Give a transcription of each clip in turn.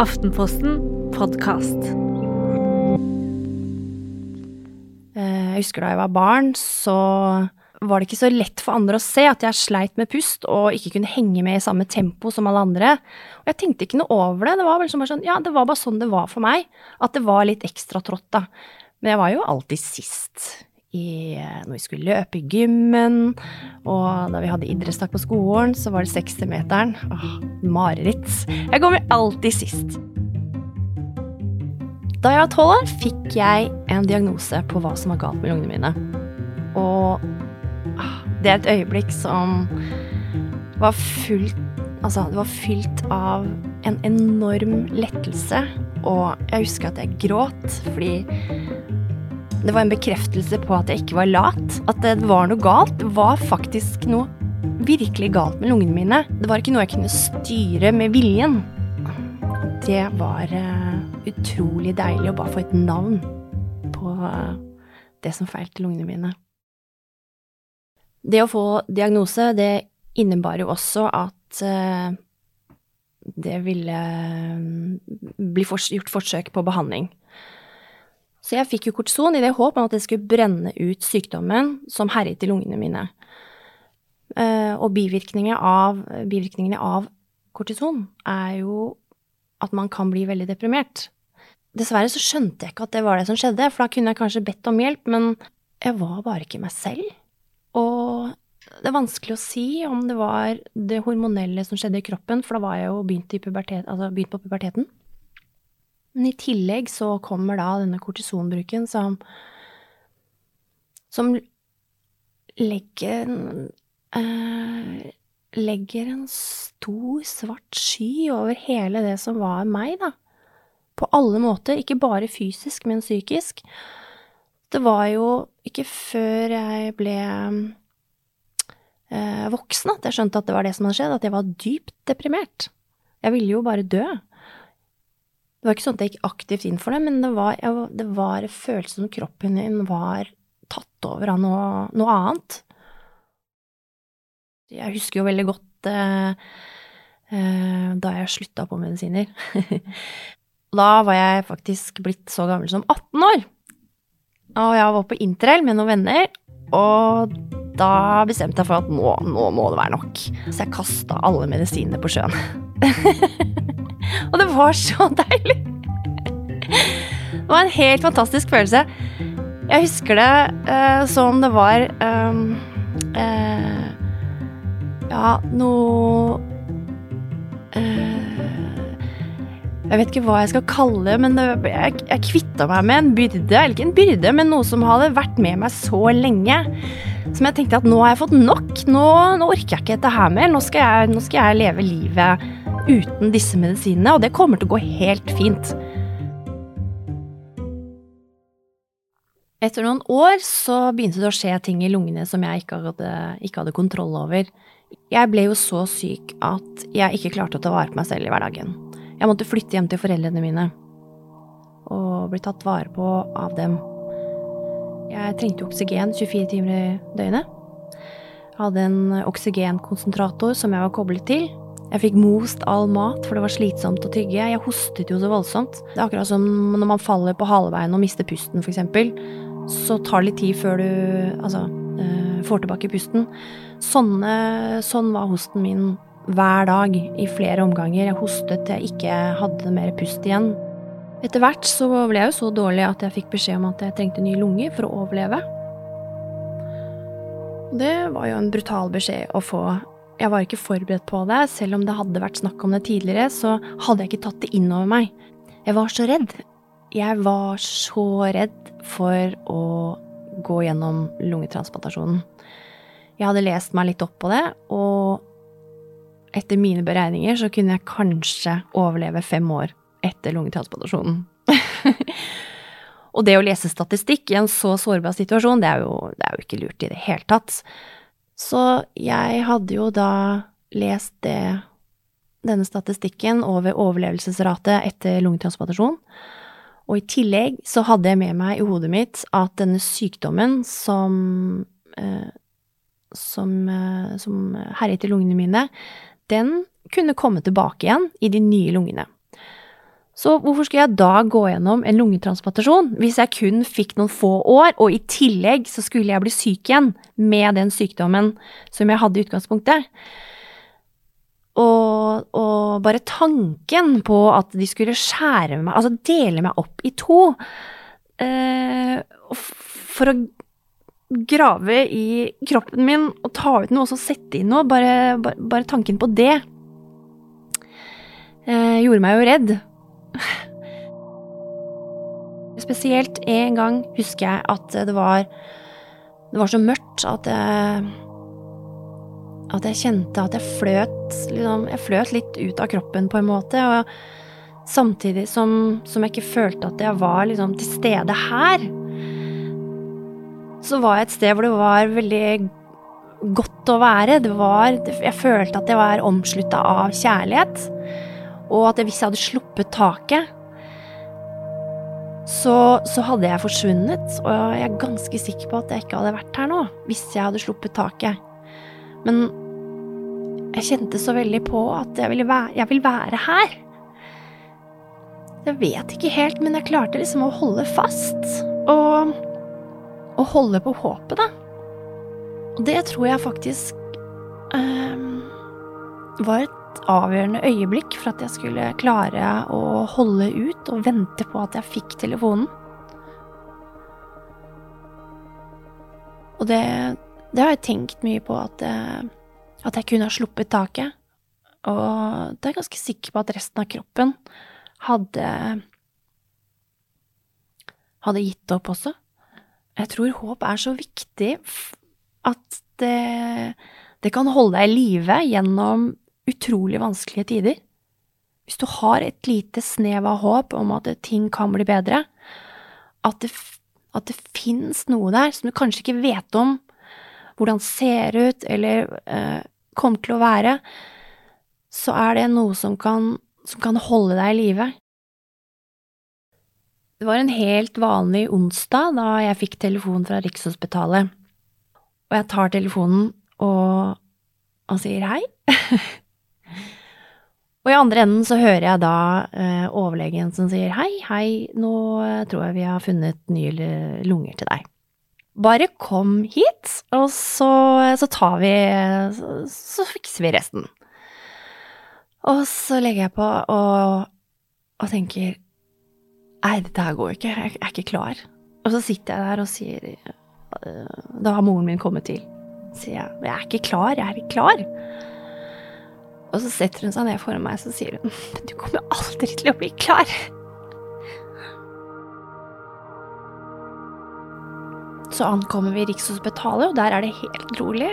Aftenposten podkast. Jeg husker da jeg var barn, så var det ikke så lett for andre å se at jeg sleit med pust og ikke kunne henge med i samme tempo som alle andre. Og jeg tenkte ikke noe over det. Det var, liksom bare sånn, ja, det var bare sånn det var for meg. At det var litt ekstra trått, da. Men jeg var jo alltid sist. I, når vi skulle løpe i gymmen, og da vi hadde idrettsdag på skolen, så var det 60-meteren. Åh, mareritt. Jeg kommer alltid sist. Da jeg var tolv år, fikk jeg en diagnose på hva som var galt med lungene mine. Og det er et øyeblikk som var fullt Altså, det var fylt av en enorm lettelse, og jeg husker at jeg gråt fordi det var en bekreftelse på at jeg ikke var lat. At det var noe galt. Det var faktisk noe virkelig galt med lungene mine. Det var ikke noe jeg kunne styre med viljen. Det var uh, utrolig deilig å bare få et navn på uh, det som feilte lungene mine. Det å få diagnose, det innebar jo også at uh, det ville bli for, gjort forsøk på behandling. Så jeg fikk jo kortison i det håp om at det skulle brenne ut sykdommen som herjet i lungene mine. Uh, og bivirkningene av, bivirkningene av kortison er jo at man kan bli veldig deprimert. Dessverre så skjønte jeg ikke at det var det som skjedde, for da kunne jeg kanskje bedt om hjelp, men jeg var bare ikke meg selv. Og det er vanskelig å si om det var det hormonelle som skjedde i kroppen, for da var jeg jo begynt, pubertet, altså begynt på puberteten. Men i tillegg så kommer da denne kortisonbruken som som legger eh, legger en stor, svart sky over hele det som var meg, da. På alle måter, ikke bare fysisk, men psykisk. Det var jo ikke før jeg ble eh, voksen at jeg skjønte at det var det som hadde skjedd, at jeg var dypt deprimert. Jeg ville jo bare dø. Det var ikke sånn at jeg gikk aktivt inn for det, men det var, jeg, det var følelsen som kroppen min var tatt over av noe, noe annet. Jeg husker jo veldig godt eh, eh, da jeg slutta på medisiner. da var jeg faktisk blitt så gammel som 18 år. Og jeg var på interrail med noen venner, og da bestemte jeg for at nå, nå må det være nok. Så jeg kasta alle medisinene på sjøen. det var så deilig! det var en helt fantastisk følelse. Jeg husker det uh, som det var um, uh, Ja, noe uh, jeg vet ikke hva jeg skal kalle det, men jeg, jeg kvitta meg med en byrde. Eller ikke en byrde, men noe som hadde vært med meg så lenge. Som jeg tenkte at nå har jeg fått nok. Nå, nå orker jeg ikke dette her mer. Nå skal, jeg, nå skal jeg leve livet uten disse medisinene, og det kommer til å gå helt fint. Etter noen år så begynte det å skje ting i lungene som jeg ikke hadde, ikke hadde kontroll over. Jeg ble jo så syk at jeg ikke klarte å ta vare på meg selv i hverdagen. Jeg måtte flytte hjem til foreldrene mine og bli tatt vare på av dem. Jeg trengte oksygen 24 timer i døgnet. Jeg hadde en oksygenkonsentrator som jeg var koblet til. Jeg fikk most all mat, for det var slitsomt å tygge. Jeg hostet jo så voldsomt. Det er akkurat som når man faller på halebeinet og mister pusten, eksempel. Så tar det litt tid før du altså, eh, får tilbake pusten. Sånne, sånn var hosten min hver dag i flere omganger. Jeg hostet til jeg ikke hadde mer pust igjen. Etter hvert så ble jeg jo så dårlig at jeg fikk beskjed om at jeg trengte ny lunge for å overleve. Det var jo en brutal beskjed å få. Jeg var ikke forberedt på det. Selv om det hadde vært snakk om det tidligere, så hadde jeg ikke tatt det inn over meg. Jeg var så redd. Jeg var så redd for å gå gjennom lungetransplantasjonen. Jeg hadde lest meg litt opp på det, og etter mine beregninger så kunne jeg kanskje overleve fem år etter lungetransplantasjonen. og det å lese statistikk i en så sårbar situasjon, det er, jo, det er jo ikke lurt i det hele tatt. Så jeg hadde jo da lest det, denne statistikken over overlevelsesrate etter lungetransplantasjon. Og i tillegg så hadde jeg med meg i hodet mitt at denne sykdommen som, eh, som, eh, som herjet i lungene mine, den kunne komme tilbake igjen i de nye lungene. Så hvorfor skulle jeg da gå gjennom en lungetransplantasjon hvis jeg kun fikk noen få år, og i tillegg så skulle jeg bli syk igjen med den sykdommen som jeg hadde i utgangspunktet? Og, og bare tanken på at de skulle skjære meg, altså dele meg opp i to eh, for å grave i kroppen min og ta ut noe og så sette inn noe, bare, bare, bare tanken på det eh, gjorde meg jo redd. Spesielt en gang husker jeg at det var Det var så mørkt at jeg At jeg kjente at jeg fløt liksom, Jeg fløt litt ut av kroppen på en måte, og samtidig som, som jeg ikke følte at jeg var liksom til stede her, så var jeg et sted hvor det var veldig godt å være. Det var Jeg følte at jeg var omslutta av kjærlighet og at hvis jeg hadde sluppet taket, så, så, hadde jeg forsvunnet, og jeg er ganske sikker på at jeg ikke hadde vært her nå hvis jeg hadde sluppet taket. Men jeg kjente så veldig på at jeg, ville være, jeg vil være her. Jeg vet ikke helt, men jeg klarte liksom å holde fast. Og, og holde på håpet, da. Og det tror jeg faktisk um, var et avgjørende øyeblikk for at jeg skulle klare å holde ut og vente på at jeg fikk telefonen. Og det, det har jeg tenkt mye på, at jeg, at jeg kunne ha sluppet taket. Og det er jeg ganske sikker på at resten av kroppen hadde hadde gitt opp også. Jeg tror håp er så viktig at det, det kan holde deg i live gjennom utrolig vanskelige tider. Hvis du har et lite snev av håp om at ting kan bli bedre, at det, at det fins noe der som du kanskje ikke vet om hvordan ser ut eller eh, kommer til å være, så er det noe som kan, som kan holde deg i live. Det var en helt vanlig onsdag da jeg fikk telefon fra Rikshospitalet, og jeg tar telefonen og han sier hei. Og i andre enden så hører jeg da eh, overlegen som sier hei, hei, nå eh, tror jeg vi har funnet nye lunger til deg. Bare kom hit, og så, så tar vi så, så, fikser vi resten. Og så legger jeg på og, og tenker nei, dette her går ikke, jeg, jeg er ikke klar. Og så sitter jeg der og sier eh, Da har moren min kommet til. Sier jeg jeg er ikke klar, jeg er ikke klar. Og så setter hun seg ned foran meg og sier hun, du kommer aldri til å bli klar. Så ankommer vi Rikshospitalet, og der er det helt rolig.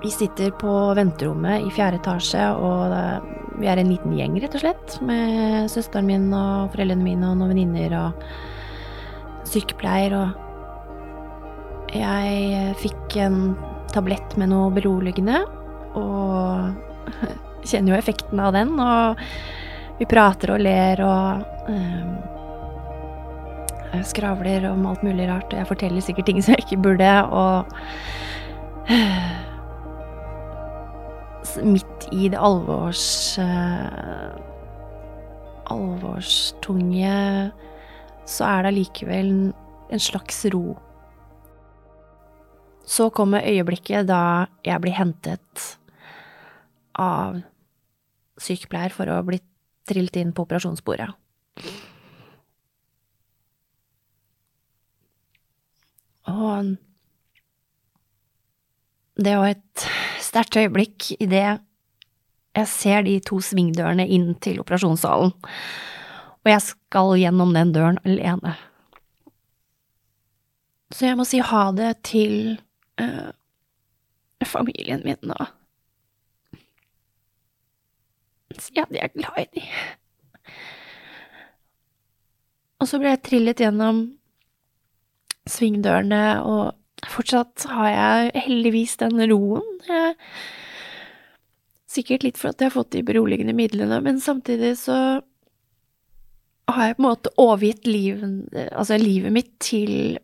Vi sitter på venterommet i fjerde etasje, og vi er en liten gjeng, rett og slett. Med søsteren min og foreldrene mine og noen venninner og sykepleier og Jeg fikk en tablett med noe beroligende og kjenner jo effekten av den. Og vi prater og ler og um, skravler om alt mulig rart. Og jeg forteller sikkert ting som jeg ikke burde, og uh, Midt i det alvors... Uh, alvorstunge så er det allikevel en slags ro. Så kommer øyeblikket da jeg blir hentet av sykepleier for å bli trillet inn på operasjonsbordet. Og det var et sterkt øyeblikk idet jeg ser de to svingdørene inn til operasjonssalen, og jeg skal gjennom den døren alene. Så jeg må si ha det til uh, familien min nå si at jeg er glad i dem. Og så ble jeg trillet gjennom svingdørene, og fortsatt har jeg heldigvis den roen. Jeg, sikkert litt for at jeg har fått de beroligende midlene, men samtidig så har jeg på en måte overgitt liven, altså livet mitt til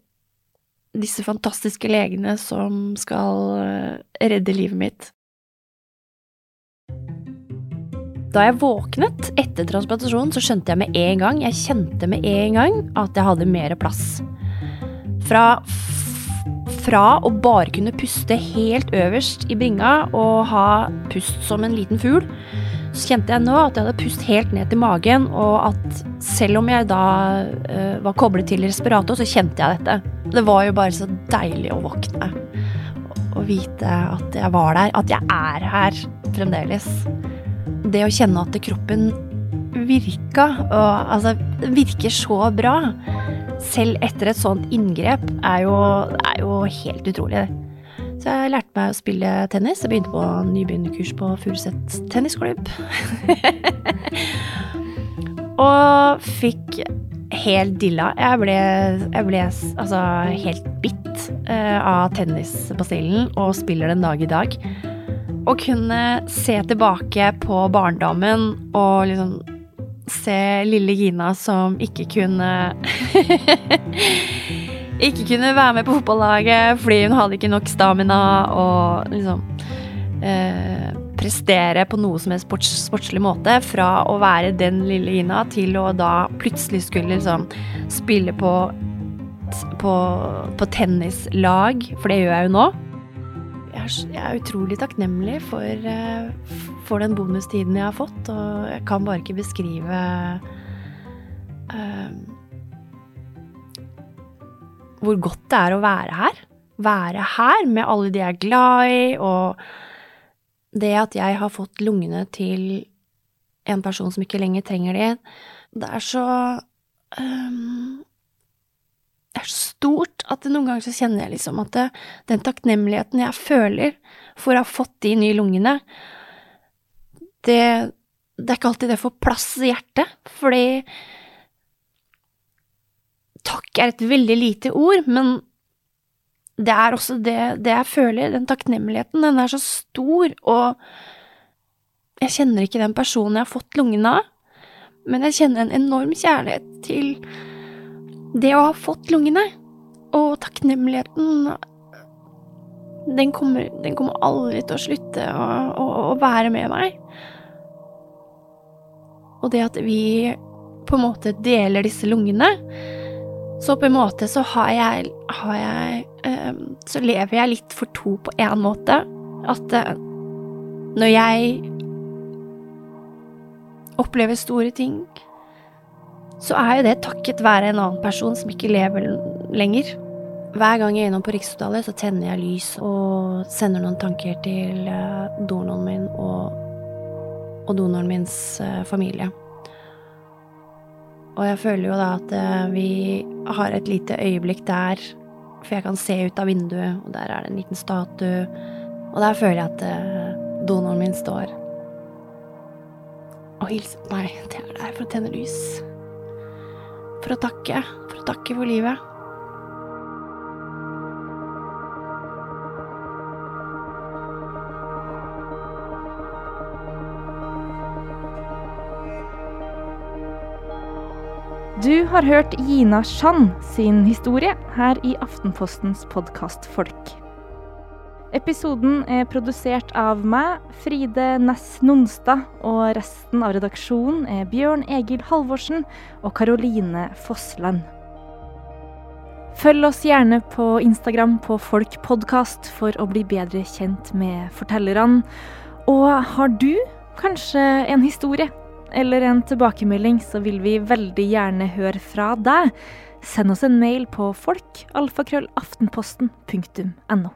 disse fantastiske legene som skal redde livet mitt. Da jeg våknet etter transplantasjonen, så skjønte jeg med en gang Jeg kjente med en gang at jeg hadde mer plass. Fra, fra å bare kunne puste helt øverst i bringa og ha pust som en liten fugl, så kjente jeg nå at jeg hadde pust helt ned til magen, og at selv om jeg da uh, var koblet til respirator, så kjente jeg dette. Det var jo bare så deilig å våkne og vite at jeg var der, at jeg er her fremdeles. Det å kjenne at kroppen virka, og altså virker så bra, selv etter et sånt inngrep, er jo, er jo helt utrolig. Så jeg lærte meg å spille tennis. Jeg begynte på nybegynnerkurs på Furuset tennisklubb. og fikk helt dilla. Jeg ble, jeg ble altså helt bitt uh, av tennisbasillen og spiller den dag i dag. Å kunne se tilbake på barndommen og liksom se lille Gina som ikke kunne Ikke kunne være med på fotballaget fordi hun hadde ikke nok stamina og liksom eh, prestere på noe som helst sports, sportslig måte. Fra å være den lille Gina til å da plutselig skulle liksom spille på, på, på tennislag, for det gjør jeg jo nå. Er, jeg er utrolig takknemlig for, uh, for, den bonustiden jeg har fått, og jeg kan bare ikke beskrive uh, hvor godt det er å være her. Være her med alle de jeg er glad i, og det at jeg har fått lungene til en person som ikke lenger trenger de, det er så um, Det er så stort at noen ganger så kjenner jeg liksom at det, den takknemligheten jeg føler for å ha fått de nye lungene, det, det er ikke alltid det får plass i hjertet, fordi Takk er et veldig lite ord, men det er også det, det, jeg føler. Den takknemligheten, den er så stor, og jeg kjenner ikke den personen jeg har fått lungene av, men jeg kjenner en enorm kjærlighet til det å ha fått lungene, og takknemligheten den kommer, den kommer aldri til å slutte å, å, å være med meg. Og det at vi på en måte deler disse lungene, så på en måte så har jeg, har jeg um, Så lever jeg litt for to på én måte. At uh, når jeg opplever store ting, så er jo det takket være en annen person som ikke lever lenger. Hver gang jeg er innom på Rikshospitalet, så tenner jeg lys og sender noen tanker til uh, donoren min og, og donoren mins uh, familie. Og jeg føler jo da at eh, vi har et lite øyeblikk der, for jeg kan se ut av vinduet, og der er det en liten statue, og der føler jeg at eh, donoren min står og hilser på meg. Det er der for å tenne lys. For å takke. For å takke for livet. Du har hørt Gina Shan sin historie her i Aftenpostens podkast Folk. Episoden er produsert av meg, Fride Næss Nonstad, og resten av redaksjonen er Bjørn Egil Halvorsen og Karoline Fossland. Følg oss gjerne på Instagram på Folk podkast for å bli bedre kjent med fortellerne. Og har du kanskje en historie eller en tilbakemelding, så vil vi veldig gjerne høre fra deg. Send oss en mail på folkalfakrøllaftenposten.no.